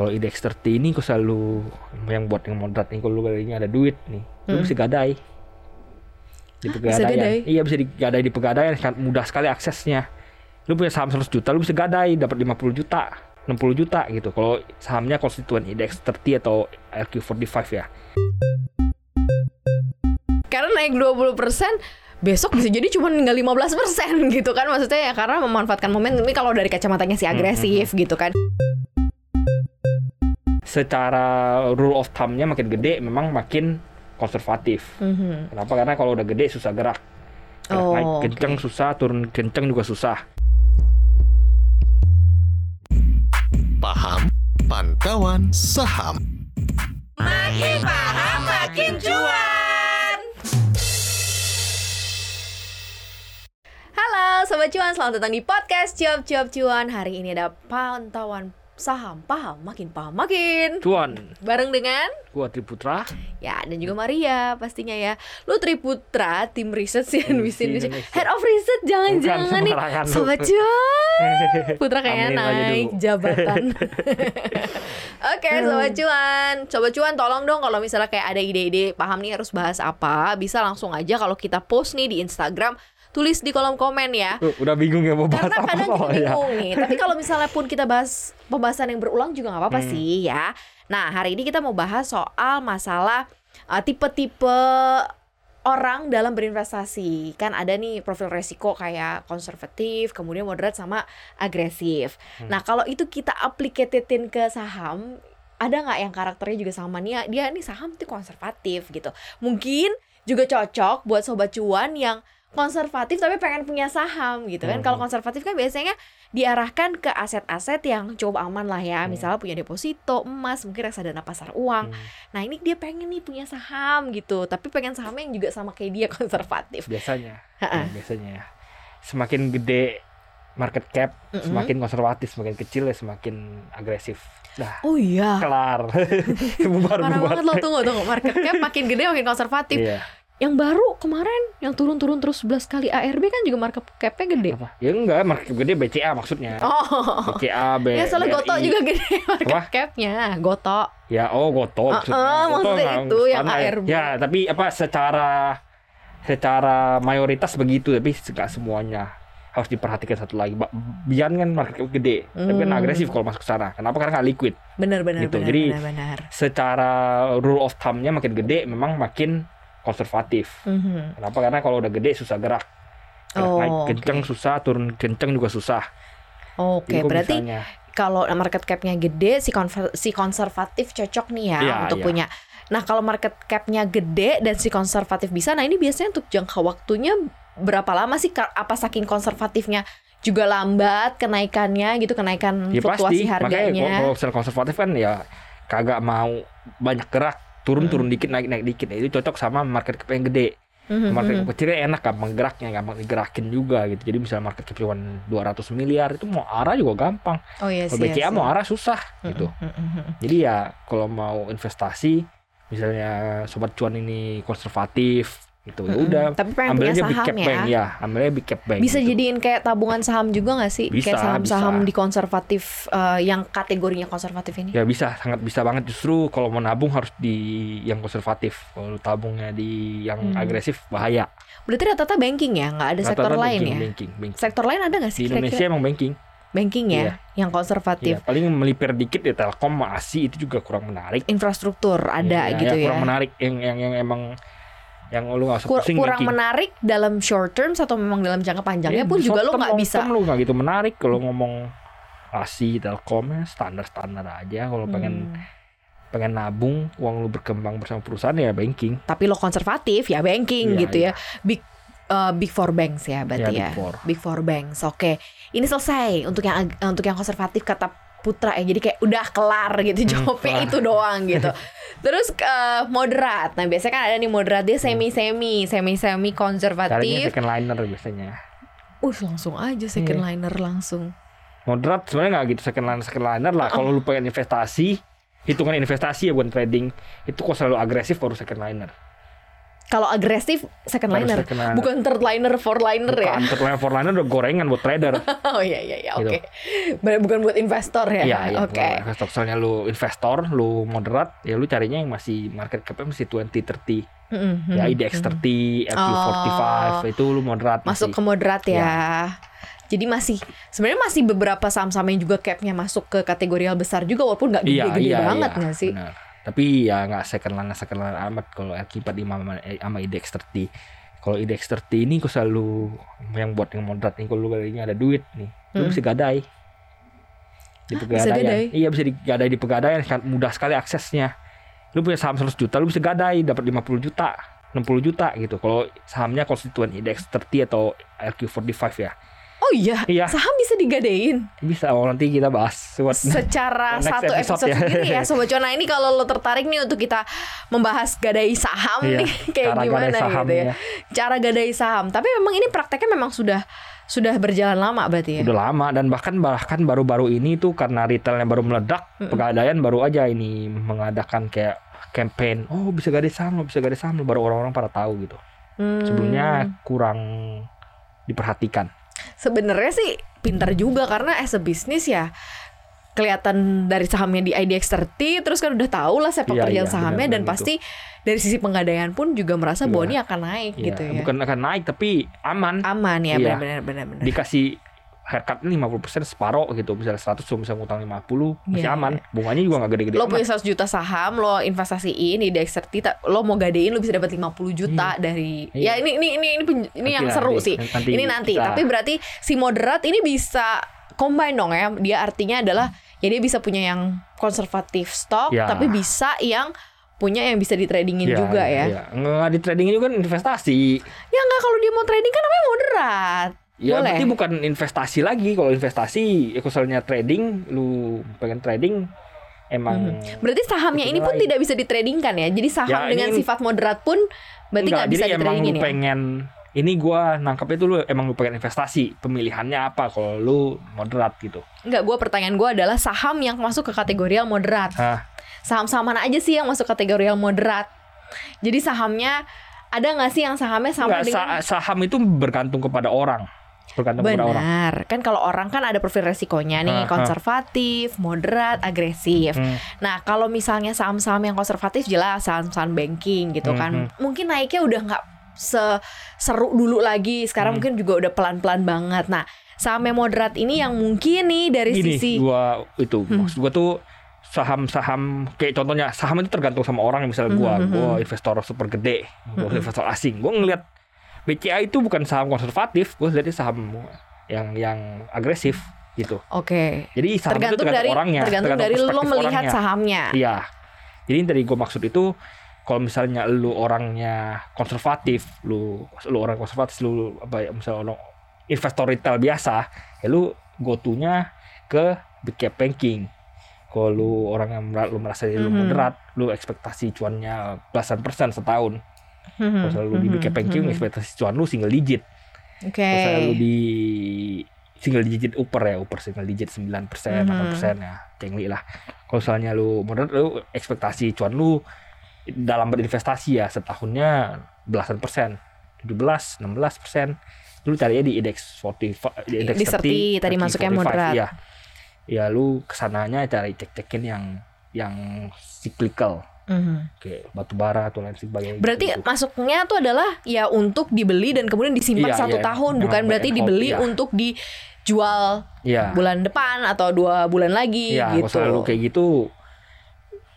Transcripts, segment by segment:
kalau IDX 30 ini kok selalu yang buat yang moderat nih kalau lu kayaknya ada duit nih. Lu Hmm. bisa gadai di Hah, bisa pegadaian. gadai? iya bisa digadai di pegadaian sangat mudah sekali aksesnya. Lu punya saham 100 juta lu bisa gadai dapat 50 juta 60 juta gitu. Kalau sahamnya konstituen IDX 30 atau RQ45 ya. Karena naik 20% besok bisa jadi cuma tinggal 15% gitu kan maksudnya ya karena memanfaatkan momen. Ini kalau dari kacamatanya si agresif gitu kan. Secara rule of thumb-nya makin gede memang makin konservatif. Mhm. kenapa? Karena kalau udah gede susah gerak. Gerak Oh, naik kenceng susah. Turun kenceng juga susah. Paham? Pantauan saham. Makin paham makin cuan. Halo Sobat Cuan, selamat datang di podcast Cuap Cuap Cuan. Hari ini ada pantauan saham Paham, makin paham, makin cuan Bareng dengan gua Triputra Ya, dan juga Maria pastinya ya. Lu Triputra, tim riset CNBC Tim Indonesia. Head of Research jangan-jangan Bukan, nih. Sobat cuan. Putra kayaknya naik jabatan. Oke, Sobat cuan. Sobat cuan tolong dong kalau misalnya kayak ada ide-ide paham nih harus bahas apa, bisa langsung aja kalau kita post nih di Instagram tulis di kolom komen ya. Tuh, udah bingung ya mau bahas Karena apa kadang kita ya. bingung nih. Tapi kalau misalnya pun kita bahas pembahasan yang berulang juga nggak apa-apa Hmm. sih ya. Nah hari ini kita mau bahas soal masalah uh, tipe-tipe orang dalam berinvestasi kan ada nih profil resiko kayak konservatif kemudian moderat sama agresif Hmm. nah kalau itu kita aplikasiin ke saham ada nggak yang karakternya juga sama nih dia nih saham tuh konservatif gitu mungkin juga cocok buat sobat cuan yang konservatif tapi pengen punya saham gitu kan. Mhm. Kalau konservatif kan biasanya diarahkan ke aset-aset yang cukup aman lah ya. Hmm. Misalnya punya deposito, emas, mungkin reksadana pasar uang. Hmm, Nah, ini dia pengen nih punya saham gitu, tapi pengen sahamnya yang juga sama kayak dia konservatif. biasanya ya, biasanya ya. semakin gede market cap Mm-mm. semakin konservatif semakin kecil ya semakin agresif dah Oh iya. kelar bubar Parah bubar banget lo tunggu tunggu market cap makin gede makin konservatif. iya Yang baru kemarin yang turun-turun terus 11 kali ARB kan juga market cap-nya gede. apa ya enggak market cap gede BCA maksudnya Oh. BCA B Ya soalnya Goto juga gede market cap-nya. Goto. ya oh Goto maksudnya ah, Goto maksudnya itu yang. ARB. ya tapi apa secara secara mayoritas begitu tapi nggak semuanya harus diperhatikan satu lagi Bian kan market cap gede tapi kan Hmm. agresif kalau masuk ke sana kenapa karena nggak liquid Benar benar Gitu, benar jadi- benar benar. secara rule of thumb-nya makin gede memang makin konservatif. Mhm. Kenapa? Karena kalau udah gede susah gerak. Gerak Oh, naik kenceng susah, turun kenceng juga susah. Oke, kok berarti misalnya, kalau market cap-nya gede si si konservatif cocok nih ya Iya, untuk iya. punya. Nah, kalau market cap-nya gede dan si konservatif bisa, nah ini biasanya untuk jangka waktunya berapa lama sih apa saking konservatifnya juga lambat kenaikannya gitu, kenaikan ya fluktuasi pasti. Makanya harganya. kalau kalau konservatif kan ya kagak mau banyak gerak, turun turun dikit naik naik dikit. Nah, itu cocok sama market cap yang gede. Mhm, Market mhm. cap kecilnya enak gampang geraknya, gampang digerakin juga gitu. Jadi misalnya market cap cuma 200 miliar itu mau arah juga gampang. Oh iya Kalau. BCA iya mau arah susah gitu. Jadi ya kalau mau investasi misalnya sobat cuan ini konservatif gitu ya udah Tapi pengen ambil punya big saham cap ya. bank ya, ambil aja big cap bank. Bisa gitu. jadiin kayak tabungan saham juga nggak sih? Bisa, kayak saham-saham di konservatif eh, yang kategorinya konservatif ini. Ya bisa, sangat bisa banget justru kalau mau nabung harus di yang konservatif. Kalau tabungnya di yang Hmm. agresif bahaya. Berarti rata-rata banking ya, nggak ada sektor Rata-rata lain banking, ya? Banking, banking. Sektor lain ada nggak sih Di Indonesia kira-kira? emang banking. Banking ya, Iya. yang konservatif. Ya, paling melipir dikit ya Telkom, ASI itu juga kurang menarik. Infrastruktur ada Ya, gitu ya. Kurang menarik yang yang yang emang yang lu usah Kur- kurang banking. menarik dalam short term atau memang dalam jangka panjangnya Iya, pun juga lo term, nggak bisa. term lu nggak gitu menarik kalau ngomong ASI, Telkom ya standar-standar aja. Kalau pengen Hmm. pengen nabung uang lu berkembang bersama perusahaan ya banking. Tapi lo konservatif ya banking Iya, gitu ya. Big eh, big four banks ya berarti Ya, ya. Big Four. Big four banks. Oke. Ini selesai untuk yang untuk yang konservatif kata Putra ya. Jadi kayak udah kelar gitu Hmm, jawabnya kelar. itu doang gitu. Terus eh, moderat. Nah, biasanya kan ada nih moderat dia semi-semi, semi-semi Caranya konservatif. second liner biasanya. Uh, langsung aja second Iya. liner langsung. Moderat sebenarnya nggak gitu second liner second liner lah. Kalau lu pengen investasi, hitungan investasi ya bukan trading. Itu kok selalu agresif baru second liner. Kalau agresif second liner, second liner. bukan third liner, fourth liner ya. Bukan third liner, fourth liner udah gorengan buat trader. Oh iya iya iya, Gitu. oke. Ber- Bukan buat investor ya. Iya, iya. Oke. kalau Investor soalnya lu investor, lu moderat, ya lu carinya yang masih market cap masih 20 30. Mm-mm, Ya mm-mm. IDX 30, FQ45 itu lu moderat masuk ke masih. moderat ya. Iya. Jadi masih sebenarnya masih beberapa saham-saham yang juga capnya masuk ke kategori yang besar juga walaupun nggak Iya, gede-gede iya, banget iya, sih? benar. Tapi ya nggak second liner second liner amat kalau LQ45 sama, sama IDX 30. Kalau IDX 30 ini kok selalu yang buat yang moderat nih kalau lu kayaknya ada duit nih, lu Hmm. bisa gadai. Di pegadaian. gadai? Iya bisa digadai di pegadaian kan mudah sekali aksesnya. Lu punya saham 100 juta, lu bisa gadai dapat 50 juta, 60 juta gitu. Kalau sahamnya konstituen IDX 30 atau LQ45 ya. Oh iya, Iya. saham bisa digadein Bisa oh, nanti kita bahas. Buat- secara satu episode episode ya. sendiri ya Sobat Cuan. Nah ini kalau lo tertarik nih untuk kita membahas gadai saham Iya, nih kayak cara gimana saham gitu ya. ya. Cara gadai saham. Tapi memang ini prakteknya memang sudah sudah berjalan lama berarti ya. Udah lama dan bahkan bahkan baru-baru ini tuh karena retailnya baru meledak, Mm-mm. pegadaian baru aja ini mengadakan kayak campaign. Oh bisa gadai saham, bisa gadai saham, baru orang-orang pada tahu gitu. Hmm. Sebelumnya kurang diperhatikan. Sebenarnya sih pintar juga karena as a business ya kelihatan dari sahamnya di IDX 30 terus kan udah tahu lah sepak Iya, terjang iya, sahamnya benar, dan benar pasti dari sisi penggadaian pun juga merasa bahwa Iya. ini akan naik Ya, gitu ya. Bukan akan naik tapi aman. Aman ya Iya. benar-benar benar-benar. Dikasih haircut 50% separoh gitu. Misalnya 100 lo bisa ngutang 50, masih Iya. aman. Bunganya juga nggak gede-gede Lo punya 100 juta saham, lo investasiin di IDX 30, ta- lo mau gadein lo bisa dapat 50 juta dari Iya. Ya ini ini ini ini, ini Nanti, yang seru nanti. sih. Nanti ini nanti, kita- tapi berarti si moderat ini bisa combine dong ya. Dia artinya adalah ya dia bisa punya yang konservatif stok Ya. tapi bisa yang punya yang bisa di tradingin Iya, juga ya. iya. Nggak di trading juga kan investasi. Ya enggak kalau dia mau trading kan namanya moderat. Ya Boleh. berarti bukan investasi lagi. Kalau investasi, ya misalnya trading, lu pengen trading, emang Berarti sahamnya Itu ini pun lain. tidak bisa ditradingkan ya. Jadi saham Ya, dengan ini- sifat moderat pun berarti nggak bisa jadi emang lu ya. pengen ini gua nangkapnya tuh lu emang lu pengen investasi. Pemilihannya apa kalau lu moderat gitu. Enggak, gua pertanyaan gua adalah saham yang masuk ke kategori yang moderat. Saham-saham mana aja sih yang masuk kategori yang moderat? Jadi sahamnya ada nggak sih yang sahamnya sama enggak, dengan sa- saham itu bergantung kepada orang. Bergantung kepada orang. Benar, kan kalau orang kan ada profil resikonya nih, Ah, ah. konservatif, moderat, agresif. Hmm. Nah, kalau misalnya saham-saham yang konservatif jelas saham-saham banking gitu kan. Mhm. Mungkin naiknya udah nggak se- seru dulu lagi. Sekarang Hmm. mungkin juga udah pelan-pelan banget. Nah, saham yang moderat ini yang mungkin nih dari Gini, sisi gua itu Hmm. maksud gua tuh saham-saham kayak contohnya saham itu tergantung sama orang misalnya gua Mhm, gua mhm. investor super gede gua Mhm. investor asing gua ngelihat BCA itu bukan saham konservatif gua lihatnya saham yang yang agresif gitu Oke. jadi saham itu Tergantung tergantung dari orangnya tergantung dari lo melihat orangnya. sahamnya. iya jadi yang tadi gua maksud itu kalau misalnya lu orangnya konservatif lu lu orang konservatif lu apa ya misalnya orang investor retail biasa ya lu go to-nya ke big cap banking kalau lu orang yang lu merasa diri lu Mhm. moderat lu ekspektasi cuannya belasan persen setahun Mhm, kalau lu di cap mhm, banking mhm. ekspektasi cuan lu single digit Oke. kalau lu di single digit upper ya upper single digit 9 persen Mhm. persen ya cengli lah kalau misalnya lu moderat lu ekspektasi cuan lu dalam berinvestasi ya setahunnya belasan persen 17 16 persen lu carinya di index 40 di index Di 30, tadi 30, masuknya 45, moderat. ya ya lu ke sananya cari cek-cekin yang yang cyclical Mhm. kayak batu bara atau lain sebagainya Berarti gitu. masuknya tuh adalah ya untuk dibeli dan kemudian disimpan Iya, satu iya. tahun, bukan berarti dibeli iya. untuk dijual Iya. bulan depan atau dua bulan lagi Iya, gitu. kalau selalu kayak gitu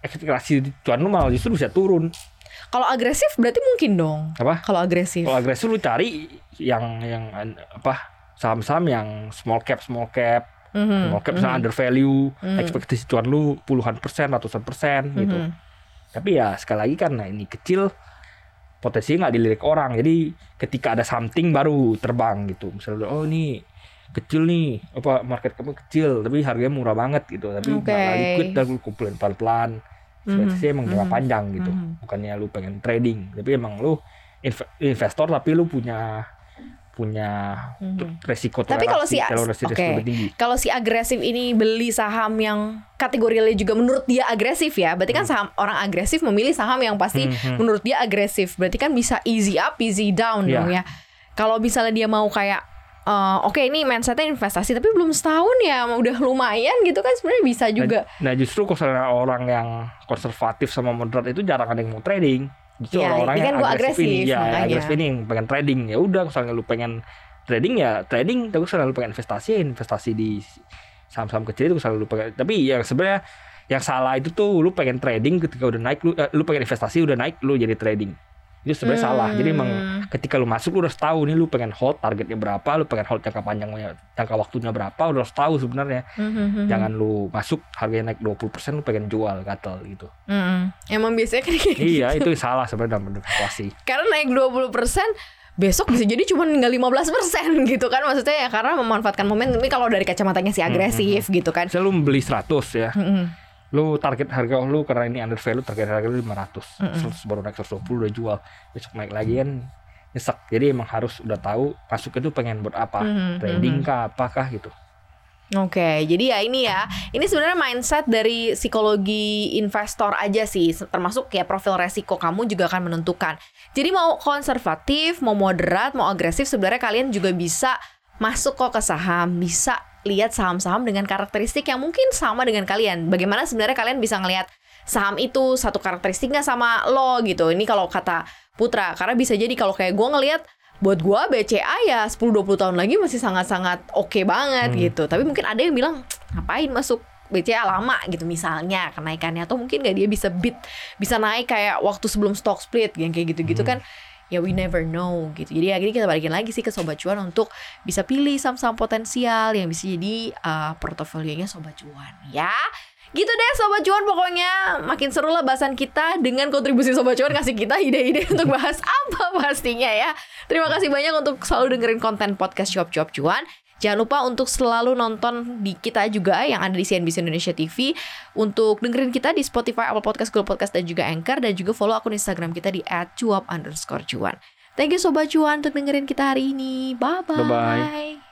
ekspektasi cuan lu malah justru bisa turun. Kalau agresif berarti mungkin dong. Apa? Kalau agresif. Kalau agresif lu cari yang yang an- apa saham-saham yang small cap small cap Mhm, small cap mhm, misalnya under value Mhm. ekspektasi cuan lu puluhan persen ratusan persen gitu mhm. Tapi ya sekali lagi karena ini kecil potensinya nggak dilirik orang. Jadi ketika ada something baru terbang gitu. Misalnya oh ini kecil nih. Apa market kamu kecil tapi harganya murah banget gitu. Tapi Oke. nggak liquid dan kumpulin pelan-pelan. Mhm, sih emang jangka mhm, panjang gitu. Mhm. bukannya lu pengen trading. Tapi emang lu inv- investor tapi lu punya punya Mhm. resiko Tapi kalau si- resiko oke. lebih tinggi. Kalau si agresif ini beli saham yang kategorinya juga menurut dia agresif ya, berarti kan saham orang agresif memilih saham yang pasti Hmm, hmm. menurut dia agresif. Berarti kan bisa easy up, easy down Iya. dong ya. Kalau misalnya dia mau kayak eh, oke ini mindsetnya investasi tapi belum setahun ya udah lumayan gitu kan sebenarnya bisa juga. Nah, nah justru kalau orang yang konservatif sama moderat itu jarang ada yang mau trading. Justru Iya, orang-orang ini kan yang gua agresif, ini, agresif, ya makanya. agresif ini yang pengen trading ya udah misalnya lu pengen trading ya trading tapi misalnya lu pengen investasi ya investasi di saham-saham kecil itu misalnya lu pengen tapi ya sebenarnya yang salah itu tuh lu pengen trading ketika udah naik lu eh, lu pengen investasi udah naik lu jadi trading itu sebenarnya salah jadi emang Hmm. ketika lu masuk lu harus tahu nih lu pengen hold targetnya berapa lu pengen hold jangka panjangnya jangka waktunya berapa lu harus tahu sebenarnya Mhm. jangan lu masuk harganya naik 20% lu pengen jual gatel gitu Mhm. Emang biasanya kan kayak iya itu salah sebenarnya dalam investasi karena naik 20% besok bisa jadi cuma tinggal 15% gitu kan maksudnya ya karena memanfaatkan momen ini kalau dari kacamatanya si agresif gitu kan. Misalnya lu beli 100 ya Mhm. Lu target harga lu karena ini under value target harga lu 500 Mm-mm. terus baru naik 120 udah jual. Besok naik lagi kan nyesek. Jadi emang harus udah tahu masuk itu pengen buat apa? Mhm, trading kah apakah gitu? Oke, jadi ya ini ya, ini sebenarnya mindset dari psikologi investor aja sih, termasuk kayak profil resiko kamu juga akan menentukan. Jadi mau konservatif, mau moderat, mau agresif, sebenarnya kalian juga bisa masuk kok ke saham, bisa lihat saham-saham dengan karakteristik yang mungkin sama dengan kalian. Bagaimana sebenarnya kalian bisa ngelihat saham itu satu karakteristiknya sama lo gitu. Ini kalau kata Putra, karena bisa jadi kalau kayak gue ngelihat buat gua BCA ya 10-20 tahun lagi masih sangat-sangat oke banget Hmm. gitu. Tapi mungkin ada yang bilang ngapain masuk BCA lama gitu misalnya kenaikannya atau mungkin nggak dia bisa beat bisa naik kayak waktu sebelum stock split yang kayak gitu-gitu Hmm. kan ya we never know gitu. Jadi akhirnya kita balikin lagi sih ke sobat cuan untuk bisa pilih saham-saham potensial yang bisa jadi uh, portofolionya sobat cuan ya. Gitu deh Sobat Cuan pokoknya makin seru lah bahasan kita dengan kontribusi Sobat Cuan kasih kita ide-ide untuk bahas apa pastinya ya. Terima kasih banyak untuk selalu dengerin konten podcast Cuap Cuap Cuan. Jangan lupa untuk selalu nonton di kita juga yang ada di CNBC Indonesia TV untuk dengerin kita di Spotify, Apple Podcast, Google Podcast dan juga Anchor dan juga follow akun Instagram kita di @cuap_cuan. Thank you Sobat Cuan untuk dengerin kita hari ini. Bye bye. Bye-bye.